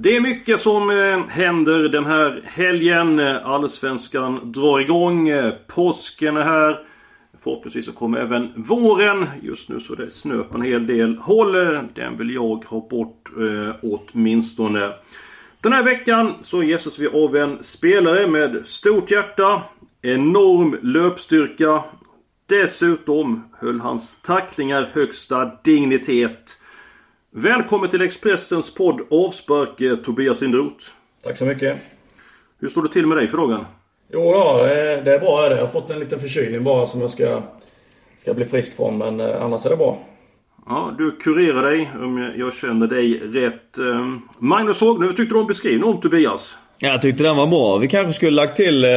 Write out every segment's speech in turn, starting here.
Det är mycket som eh, händer den här helgen. Allsvenskan drar igång. Eh, påsken är här. Förhoppningsvis så kommer även våren. Just nu så är det snö på en hel del håll. Den vill jag ha bort eh, åtminstone. Den här veckan så gästas vi av en spelare med stort hjärta, enorm löpstyrka. Dessutom höll hans tacklingar högsta dignitet. Välkommen till Expressens podd Avspark eh, Tobias Linderoth. Tack så mycket. Hur står det till med dig för dagen? Jo då, det är bra. Jag har fått en liten förkylning bara som jag ska, ska bli frisk från. Men eh, annars är det bra. Ja, du kurerar dig om jag- känner dig rätt. Eh, Magnus Hagnö, hur tyckte du om beskrivningen om Tobias? Jag tyckte den var bra. Vi kanske skulle lagt till eh,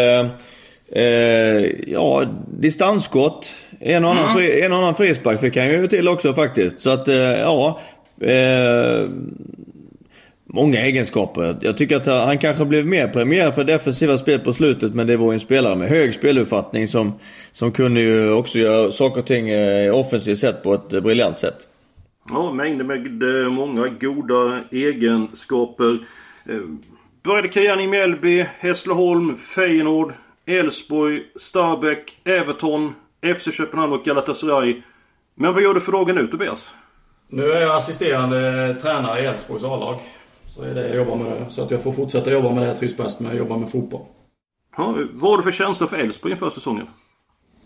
eh, ja, distansskott. En och, annan fri, en och annan frispark fick han ju till också faktiskt. Så att eh, ja. Eh, många egenskaper. Jag tycker att han kanske blev mer premierad för defensiva spel på slutet. Men det var ju en spelare med hög speluppfattning som, som kunde ju också göra saker och ting eh, offensivt sett på ett briljant sätt. Ja, mängder med eh, många goda egenskaper. Eh, började karriären i Mjällby, Hässleholm, Feyenoord, Elfsborg, Starbeck, Everton, FC Köpenhamn och Galatasaray. Men vad gör du för dagen nu Tobias? Nu är jag assisterande tränare i Elfsborgs A-lag. Så är det jag jobbar med nu. Så att jag får fortsätta jobba med det jag trivs bäst med. Jobba med fotboll. Ja, vad har du för känsla för Elfsborg inför säsongen?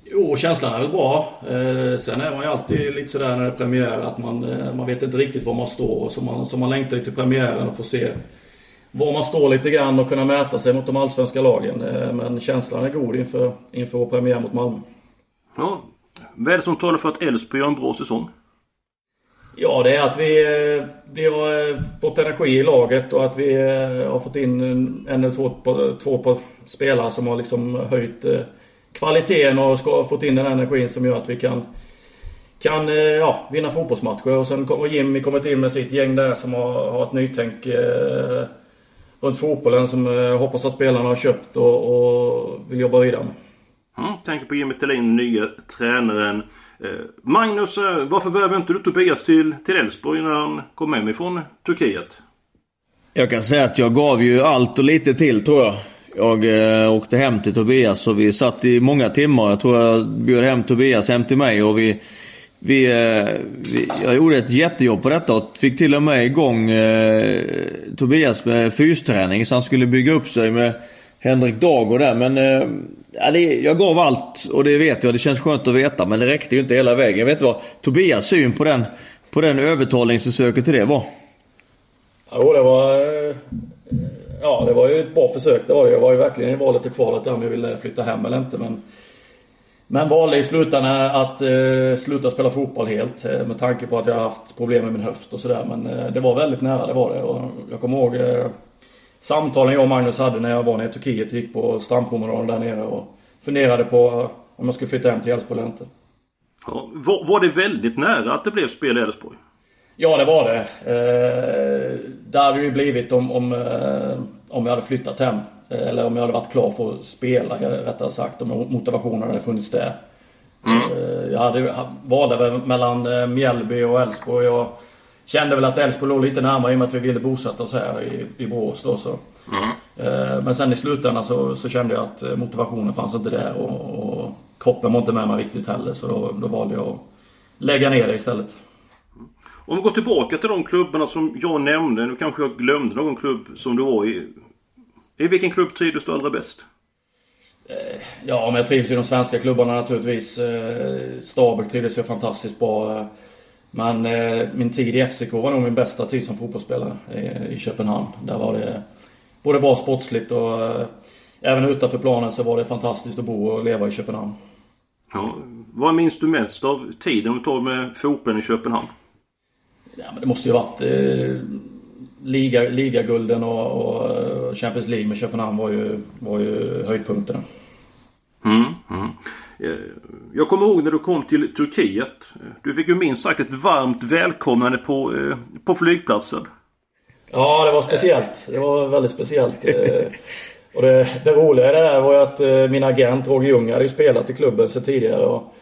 Jo, känslan är väl bra. Eh, sen är man ju alltid lite sådär när det är premiär att man, eh, man vet inte riktigt var man står. Så man, så man längtar till premiären och får se var man står lite grann och kunna mäta sig mot de allsvenska lagen. Eh, men känslan är god inför, inför vår premiär mot Malmö. Ja, vad är det som talar för att Elfsborg gör en bra säsong? Ja, det är att vi, eh, vi har eh, fått energi i laget och att vi eh, har fått in en eller två, två på spelare som har liksom höjt kvaliteten och ska, fått in den energin som gör att vi kan, kan ja, vinna fotbollsmatcher. Och sen har Jimmy kommit in med sitt gäng där som har, har ett nytänk eh, runt fotbollen som jag hoppas att spelarna har köpt och, och vill jobba vidare med. Mm, tänker på Jimmy Thelin, nya tränaren. Eh, Magnus, eh, varför värvade inte du Tobias till till Elfsborg när han kom hem ifrån Turkiet? Jag kan säga att jag gav ju allt och lite till tror jag. Jag eh, åkte hem till Tobias och vi satt i många timmar. Jag tror jag bjöd hem Tobias hem till mig och vi... vi, eh, vi jag gjorde ett jättejobb på detta och fick till och med igång eh, Tobias med fysträning så han skulle bygga upp sig med Henrik Dago där. Men eh, ja, det, jag gav allt och det vet jag. Det känns skönt att veta men det räckte ju inte hela vägen. Jag vet vad Tobias syn på den, på den övertalningsförsöket till det var. Jo, det var... Eh, ja, det var ju ett bra försök. Det var det. Jag var ju verkligen i valet och kvalet om jag ville flytta hem eller inte. Men, men valde i slutändan att eh, sluta spela fotboll helt. Eh, med tanke på att jag haft problem med min höft och sådär. Men eh, det var väldigt nära, det var det. Och jag kommer ihåg eh, samtalen jag och Magnus hade när jag var nere i Turkiet. Gick på strandpromenaden där nere och funderade på eh, om jag skulle flytta hem till Elfsborg eller inte. Ja, var, var det väldigt nära att det blev spel i Elfsborg? Ja, det var det. Eh, det hade det ju blivit om, om, eh, om jag hade flyttat hem. Eh, Eller om jag hade varit klar för att spela, eh, rättare sagt. Om motivationen hade funnits där. Eh, jag hade, valde mellan Mjällby och Elfsborg. Jag kände väl att Elfsborg låg lite närmare i och med att vi ville bosätta oss här i, i Borås då. Så. Eh, Men sen i slutändan så, så kände jag att eh, motivationen fanns inte där. Och, och kroppen var inte med mig riktigt heller. Så då, då valde jag att lägga ner det istället. Om vi går tillbaka till de klubbarna som jag nämnde. Nu kanske jag glömde någon klubb som du var i. I vilken klubb trivdes du allra bäst? Ja, men jag trivs i de svenska klubbarna naturligtvis. Eh, Stabäck trivdes jag fantastiskt bra. Eh. Men eh, min tid i FCK var nog min bästa tid som fotbollsspelare i, i Köpenhamn. Där var det både bra sportsligt och eh, även utanför planen så var det fantastiskt att bo och leva i Köpenhamn. Ja, vad minns du mest av tiden du tar med fotbollen i Köpenhamn? Ja, men det måste ju varit eh, liga, ligagulden och, och Champions League med Köpenhamn var ju, var ju höjdpunkterna. Mm, mm. Eh, jag kommer ihåg när du kom till Turkiet. Eh, du fick ju minst sagt ett varmt välkomnande på, eh, på flygplatsen. Ja, det var speciellt. Det var väldigt speciellt. Och det, det roliga i det där var ju att min agent Roger Ljung hade ju spelat i klubben så tidigare. Och,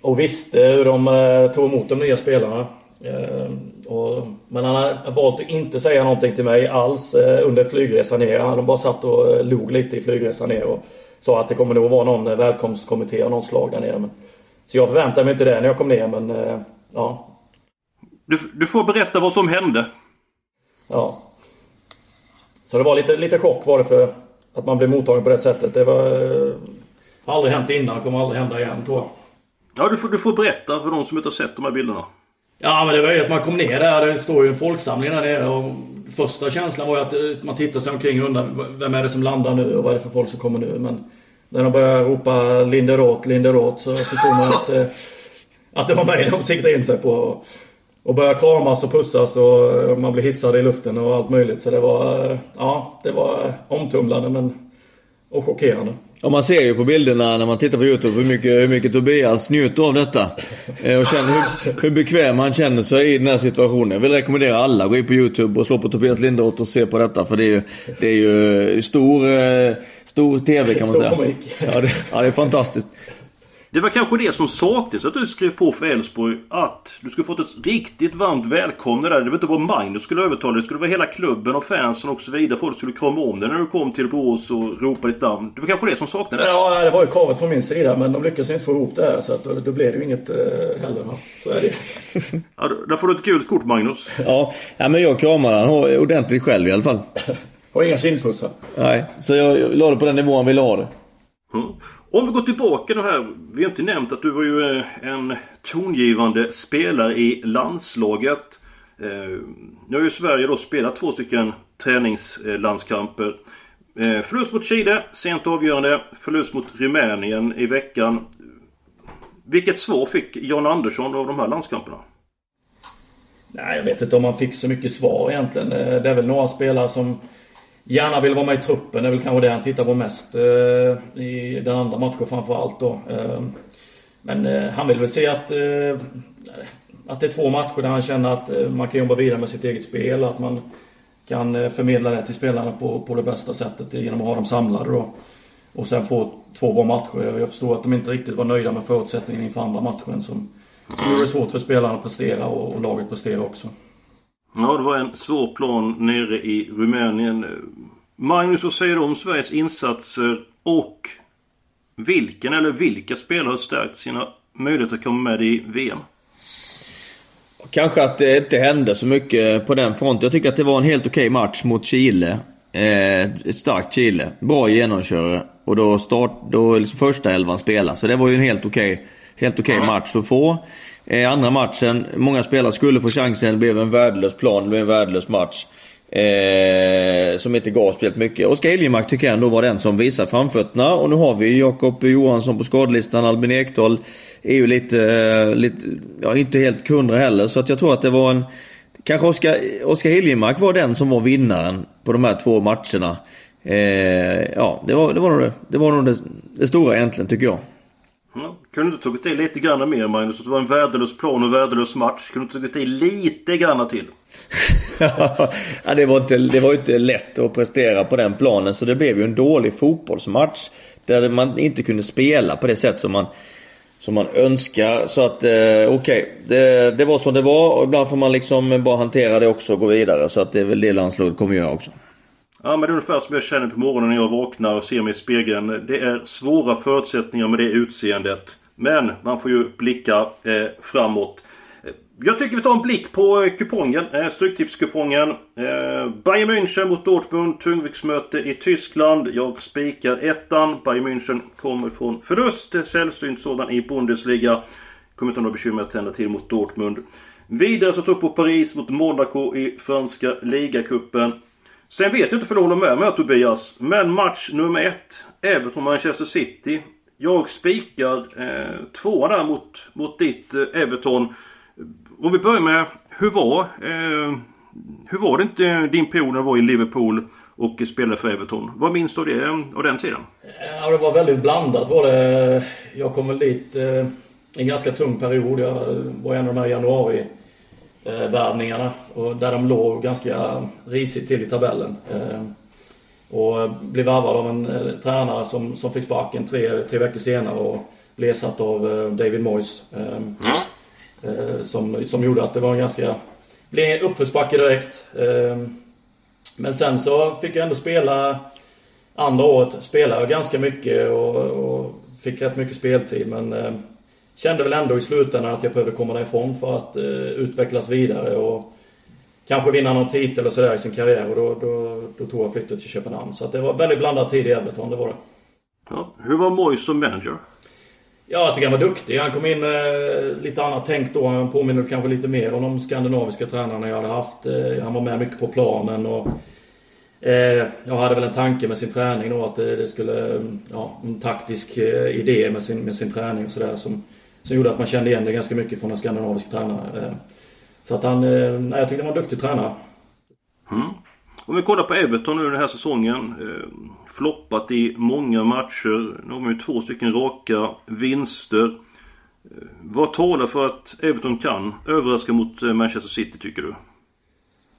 och visste hur de tog emot de nya spelarna. Och, men han har valt att inte säga någonting till mig alls under flygresan ner. Han bara satt och log lite i flygresan ner. Och, sa att det kommer nog vara någon eh, välkomstkommitté av någon slag där nere. Men, så jag förväntar mig inte det när jag kom ner men eh, ja. Du, du får berätta vad som hände. Ja. Så det var lite, lite chock var det för att man blev mottagen på det sättet. Det var... Eh, har aldrig hänt innan, kommer aldrig hända igen tror jag. Ja, du får, du får berätta för de som inte har sett de här bilderna. Ja men det var ju att man kom ner där. Det står ju en folksamling där nere. Och första känslan var ju att eh, man tittar sig omkring och undrar vem är det som landar nu och vad är det för folk som kommer nu. Men när de började ropa Linderoth, Linderoth så förstod man att, eh, att det var mig de siktade in sig på. Och började kramas och pussas och eh, man blev hissad i luften och allt möjligt. Så det var, ja, det var omtumlande men, och chockerande. Ja, man ser ju på bilderna när man tittar på Youtube hur mycket, hur mycket Tobias njuter av detta. Eh, och känner hur, hur bekväm han känner sig i den här situationen. Jag vill rekommendera alla att gå in på Youtube och slå på Tobias Linderoth och se på detta. För det är ju, det är ju stor, eh, stor TV kan man säga. Ja det, ja, det är fantastiskt. Det var kanske det som saknades att du skrev på för Elfsborg. Att du skulle fått ett riktigt varmt välkomnande där. Det var inte bara Magnus skulle övertala det. skulle vara hela klubben och fansen och så vidare. Folk skulle krama om dig när du kom till Borås och ropa ditt namn. Det var kanske det som saknades. Ja, det var ju kravet från min sida. Men de lyckades inte få ihop det här. Så att då, då blev det ju inget eh, heller. Så är det ja, Där får du ett gult kort Magnus. Ja, ja men jag kramar han ordentligt själv i alla fall. och inga kindpussar. Nej, så jag, jag la det på den nivån han ville ha det. Mm. Om vi går tillbaka då här. Vi har inte nämnt att du var ju eh, en tongivande spelare i landslaget. Eh, nu har ju Sverige då spelat två stycken träningslandskamper. Eh, förlust mot Chile, sent avgörande. Förlust mot Rumänien i veckan. Vilket svar fick Jan Andersson av de här landskamperna? Nej, jag vet inte om han fick så mycket svar egentligen. Det är väl några spelare som gärna vill vara med i truppen. Det är väl kanske det han tittar på mest eh, i den andra matchen framförallt då. Eh, men eh, han vill väl se att, eh, att det är två matcher där han känner att eh, man kan jobba vidare med sitt eget spel. Att man kan eh, förmedla det till spelarna på, på det bästa sättet genom att ha dem samlade då. Och sen få två bra matcher. Jag förstår att de inte riktigt var nöjda med förutsättningen inför andra matchen som, som gjorde det svårt för spelarna att prestera och, och laget prestera också. Ja, det var en svår plan nere i Rumänien. Magnus, vad säger du om Sveriges insatser och vilken eller vilka spelare har stärkt sina möjligheter att komma med i VM? Kanske att det inte hände så mycket på den fronten. Jag tycker att det var en helt okej match mot Chile. Eh, ett starkt Chile. Bra genomkörare. Och då, start, då liksom första elvan spelade. Så det var ju en helt okej helt okay match att få. Eh, andra matchen, många spelare skulle få chansen. Det blev en värdelös plan, det blev en värdelös match. Eh, som inte gav speciellt mycket. Oskar Hiljemark tycker jag ändå var den som visade framfötterna. Och nu har vi Jakob Johansson på skadelistan. Albin Ekdal är ju lite, eh, lite, ja inte helt hundra heller. Så att jag tror att det var en... Kanske Oskar, Oskar Hiljemark var den som var vinnaren på de här två matcherna. Eh, ja, det var, det var nog, det, det, var nog det, det stora egentligen tycker jag. Mm. kunde du inte tagit i lite grann mer Magnus? Att det var en värdelös plan och värdelös match. Kunde du inte tagit i lite grann till? ja, det, var inte, det var inte lätt att prestera på den planen. Så det blev ju en dålig fotbollsmatch. Där man inte kunde spela på det sätt som man, som man önskar. Så att eh, okej, okay. det, det var som det var. Och ibland får man liksom bara hantera det också och gå vidare. Så att det är väl det landslaget kommer göra också. Ja men det är ungefär som jag känner på morgonen när jag vaknar och ser mig i spegeln. Det är svåra förutsättningar med det utseendet. Men man får ju blicka eh, framåt. Eh, jag tycker vi tar en blick på eh, kupongen. Eh, Stryktipskupongen. Eh, Bayern München mot Dortmund. Tungviktsmöte i Tyskland. Jag spikar ettan. Bayern München kommer från förlust. Eh, sällsynt sådan i Bundesliga. Kommer inte ha några bekymmer att tända till mot Dortmund. Vidare så tror jag på Paris mot Monaco i franska ligacupen. Sen vet jag inte för du håller med mig Tobias. Men match nummer ett. Everton-Manchester City. Jag spikar eh, två där mot, mot ditt eh, Everton. Om vi börjar med, hur var, eh, hur var det inte din period när du var i Liverpool och spelade för Everton? Vad minns du av det, av den tiden? Ja, det var väldigt blandat var det. Jag kom väl dit eh, en ganska tung period. Jag var en av de här januari värvningarna. Och där de låg ganska risigt till i tabellen. Eh, och blev värvad av en eh, tränare som, som fick sparken tre, tre veckor senare och blev ersatt av eh, David Moyes. Mm. som, som gjorde att det var en ganska... Blev uppförsbacke direkt. men sen så fick jag ändå spela andra året. Spelade jag ganska mycket och, och fick rätt mycket speltid men kände väl ändå i slutändan att jag behövde komma därifrån för att uh, utvecklas vidare och kanske vinna någon titel och sådär i sin karriär. Och då, då, då tog jag flyttet till Köpenhamn. Så det var väldigt blandad tid i Everton, det var det. Ja, hur var Moyes som manager? Ja, jag tycker han var duktig. Han kom in med lite annat tänk då. Han påminner kanske lite mer om de skandinaviska tränarna jag hade haft. Eh, han var med mycket på planen och eh, jag hade väl en tanke med sin träning då att det, det skulle... Ja, en taktisk eh, idé med sin, med sin träning och sådär som som gjorde att man kände igen det ganska mycket från en skandinavisk tränare. Eh, så att han, eh, nej, jag tyckte han var en duktig tränare. Mm. Om vi kollar på Everton nu den här säsongen. Eh, floppat i många matcher. Nu har man ju två stycken raka vinster. Vad talar för att Everton kan överraska mot Manchester City tycker du?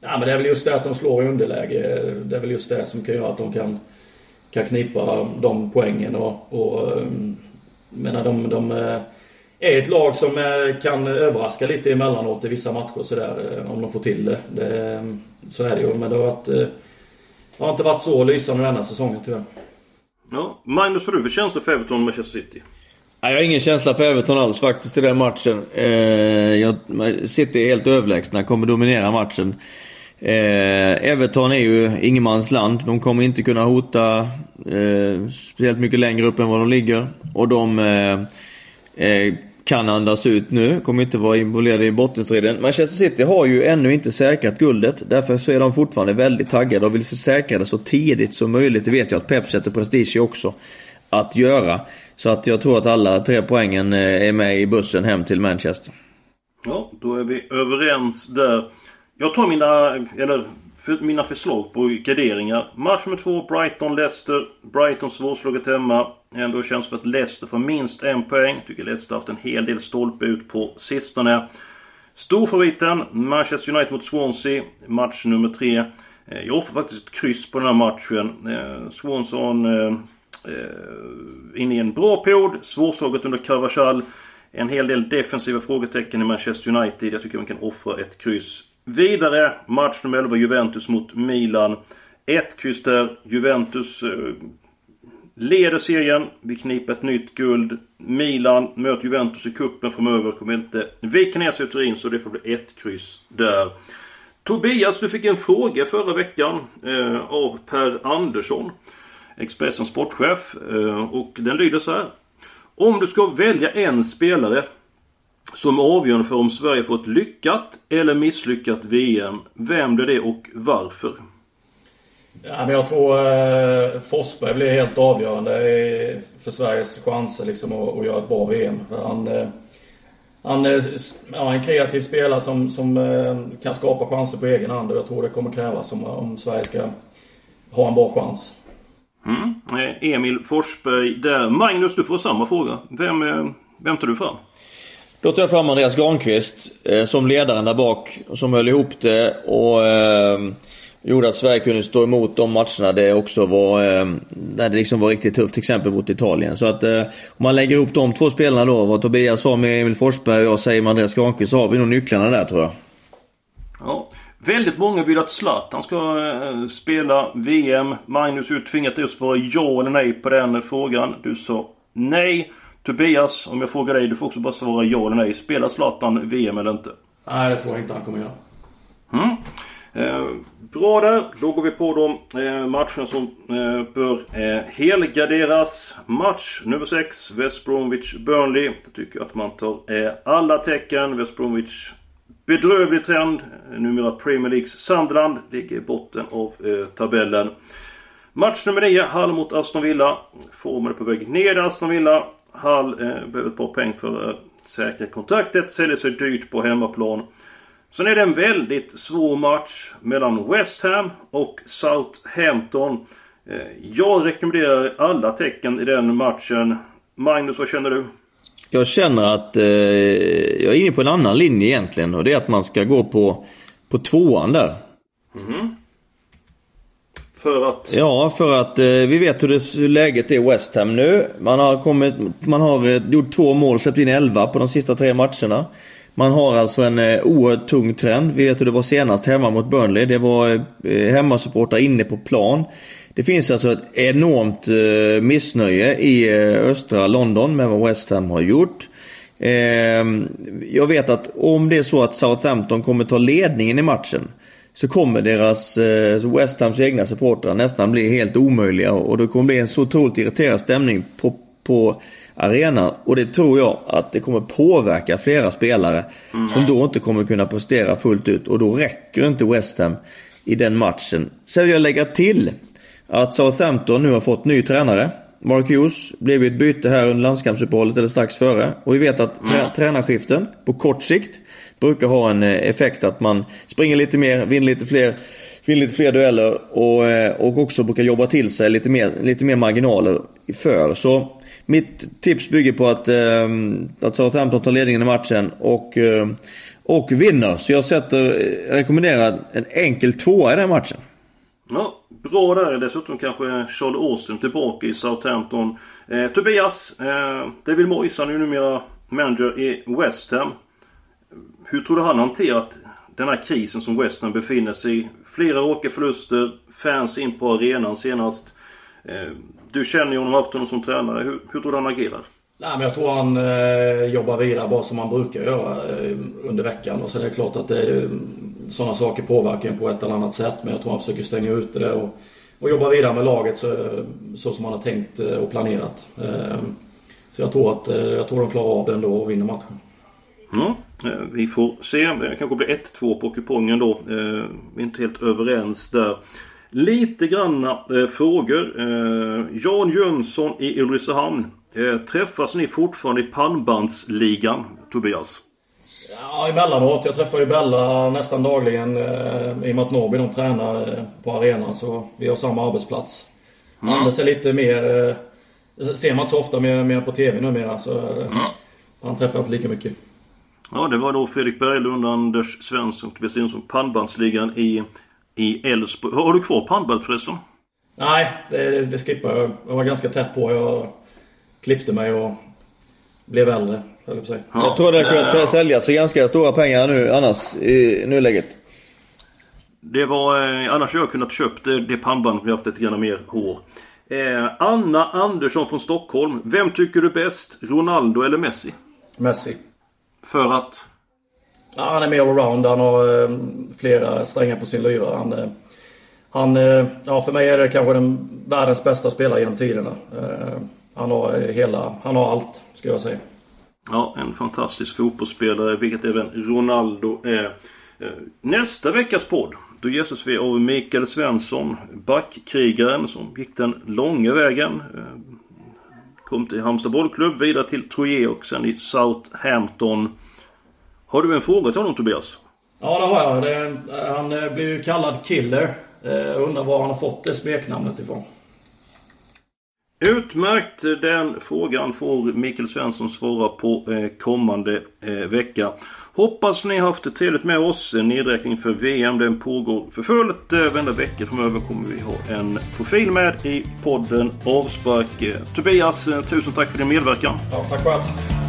Ja, men det är väl just det att de slår i underläge. Det är väl just det som kan göra att de kan, kan knipa de poängen. Och, och menar, de, de, är ett lag som eh, kan överraska lite emellanåt i vissa matcher sådär. Eh, om de får till det. det så är det ju. Men det har, varit, eh, det har inte varit så lysande denna säsongen tyvärr. Ja. Magnus, vad du för känsla för Everton och Manchester City? Jag har ingen känsla för Everton alls faktiskt i den matchen. Eh, City är helt överlägsna, kommer dominera matchen. Eh, Everton är ju ingenmansland. De kommer inte kunna hota eh, speciellt mycket längre upp än vad de ligger. Och de eh, eh kan andas ut nu. Kommer inte vara involverade i bottenstriden. Manchester City har ju ännu inte säkrat guldet. Därför så är de fortfarande väldigt taggade och vill försäkra det så tidigt som möjligt. Det vet jag att Pep sätter prestige också att göra. Så att jag tror att alla tre poängen eh, är med i bussen hem till Manchester. Ja, då är vi överens där. Jag tar mina, eller för mina förslag på garderingar. Match nummer två, Brighton-Leicester. Brighton svårslaget hemma. Ändå känns det att Leicester får minst en poäng. Tycker Leicester har haft en hel del stolpe ut på sistone. Storfavoriten, Manchester United mot Swansea. Match nummer tre. Eh, jag offrar faktiskt ett kryss på den här matchen. Eh, Swanson eh, inne i en bra period. Svårslaget under Carvajal. En hel del defensiva frågetecken i Manchester United. Jag tycker man kan offra ett kryss. Vidare, match nummer 11, Juventus mot Milan. Ett kryss där. Juventus eh, leder serien. Vi kniper ett nytt guld. Milan möter Juventus i kuppen framöver. Kommer inte vika ner sig i Turin så det får bli ett kryss där. Tobias, du fick en fråga förra veckan eh, av Per Andersson. Expressens sportchef. Eh, och den lyder så här. Om du ska välja en spelare som avgörande för om Sverige får ett lyckat eller misslyckat VM. Vem blir det och varför? Ja, men jag tror eh, Forsberg blir helt avgörande för Sveriges chanser liksom, att, att göra ett bra VM. Han, eh, han är ja, en kreativ spelare som, som eh, kan skapa chanser på egen hand och jag tror det kommer krävas om, om Sverige ska ha en bra chans. Mm. Eh, Emil Forsberg där. Magnus, du får samma fråga. Vem, eh, vem tar du fram? Då tar jag fram Andreas Granqvist eh, som ledaren där bak. Som höll ihop det och eh, gjorde att Sverige kunde stå emot de matcherna det också var, eh, där det liksom var riktigt tufft. Till exempel mot Italien. Så att eh, om man lägger ihop de två spelarna då. Vad Tobias sa med Emil Forsberg och jag säger med Andreas Granqvist. Så har vi nog nycklarna där tror jag. Ja. Väldigt många vill att Zlatan ska eh, spela VM. Magnus, du tvingat dig att svara ja eller nej på den frågan. Du sa nej. Tobias, om jag frågar dig, du får också bara svara ja eller nej. Spelar Zlatan VM eller inte? Nej, det tror jag inte han kommer göra. Mm. Eh, bra där. Då går vi på de eh, matcherna som eh, bör eh, helgarderas. Match nummer 6. West Bromwich Burnley. Jag tycker att man tar eh, alla tecken. West Bromwich bedrövlig trend. Numera Premier Leagues Sunderland ligger i botten av eh, tabellen. Match nummer 9, Hall mot Aston Villa. Formen är på väg ner i Aston Villa. Hall eh, behöver ett par poäng för att säkra kontraktet. Säljer sig dyrt på hemmaplan. Sen är det en väldigt svår match mellan West Ham och Southampton. Eh, jag rekommenderar alla tecken i den matchen. Magnus, vad känner du? Jag känner att eh, jag är inne på en annan linje egentligen och det är att man ska gå på, på tvåan där. Mm. För att? Ja, för att eh, vi vet hur, det, hur läget är i West Ham nu. Man har, kommit, man har eh, gjort två mål, släppt in 11 på de sista tre matcherna. Man har alltså en eh, oerhört tung trend. Vi vet hur det var senast hemma mot Burnley. Det var eh, hemmasupportrar inne på plan. Det finns alltså ett enormt eh, missnöje i eh, östra London med vad West Ham har gjort. Eh, jag vet att om det är så att Southampton kommer ta ledningen i matchen så kommer deras eh, West Hams egna supportrar nästan bli helt omöjliga och det kommer bli en så otroligt irriterad stämning på, på arenan. Och det tror jag att det kommer påverka flera spelare mm. som då inte kommer kunna prestera fullt ut och då räcker inte West Ham i den matchen. Sen vill jag lägga till att Southampton nu har fått ny tränare. Mark Hughes blev ett byte här under landskampsuppehållet eller strax före. Och vi vet att trä mm. tränarskiften på kort sikt brukar ha en eh, effekt att man springer lite mer, vinner lite fler, vinner lite fler dueller och, eh, och också brukar jobba till sig lite mer, lite mer marginaler för. Så mitt tips bygger på att, eh, att Southampton tar ledningen i matchen och, och vinner. Så jag sätter, rekommenderar en enkel tvåa i den matchen. Ja, bra där. Dessutom kanske Charles Austin tillbaka i Southampton. Eh, Tobias, eh, David Moyes han är ju numera manager i West Ham. Hur tror du han hanterat den här krisen som West Ham befinner sig i? Flera åkerförluster, fans in på arenan senast. Eh, du känner ju honom, haft honom som tränare. Hur, hur tror du han agerar? Nej, men jag tror han eh, jobbar vidare bara som han brukar göra eh, under veckan. Och så är det klart att det, sådana saker påverkar en på ett eller annat sätt. Men jag tror han försöker stänga ute det och, och jobba vidare med laget så, så som han har tänkt eh, och planerat. Eh, så jag tror att eh, jag tror de klarar av det ändå och vinner matchen. Ja, vi får se. Det kanske blir 1-2 på kupongen då. Vi är inte helt överens där. Lite granna frågor. Jan Jönsson i Ulricehamn. Träffas ni fortfarande i pannbandsligan, Tobias? Ja, emellanåt. Jag träffar ju Bella nästan dagligen eh, i och med att Norrby de tränar eh, på arenan. Så vi har samma arbetsplats. Mm. Anders är lite mer... Eh, ser man inte så ofta mer, mer på TV numera. Så eh, mm. han träffar inte lika mycket. Ja, det var då Fredrik Berglund, Anders Svensson, Tobias Jonsson, pannbandsligan i, i Älvsborg. Har du kvar pannband förresten? Nej, det, det, skippar jag. Jag var ganska tätt på. Jag klippte mig och blev äldre. Jag, säga. jag tror det kunnat säljas för ganska stora pengar nu annars i nuläget. Det var, eh, annars hade jag kunnat köpt det, det pannbandet vi haft lite grann mer hår. Eh, Anna Andersson från Stockholm. Vem tycker du bäst? Ronaldo eller Messi? Messi. För att? Ja, han är mer allround. Han har eh, flera strängar på sin lyra. Han, eh, han eh, ja, för mig är det kanske den världens bästa spelare genom tiderna. Han har hela, han har allt, skulle jag säga. Ja, en fantastisk fotbollsspelare, vilket även Ronaldo är. Nästa veckas podd, då gästas vi av Mikael Svensson, backkrigaren som gick den långa vägen. Kom till Halmstad bollklubb, vidare till Troje och sen i Southampton. Har du en fråga till honom Tobias? Ja, det har jag. Det, han eh, blir ju kallad Killer. Eh, jag undrar var han har fått det smeknamnet ifrån. Utmärkt! Den frågan får Mikael Svensson svara på eh, kommande eh, vecka. Hoppas ni har haft det trevligt med oss. Nedräkning för VM den pågår för fullt. Eh, varenda vecka framöver kommer vi ha en profil med i podden Avspark. Tobias, tusen tack för din medverkan. Ja, tack själv.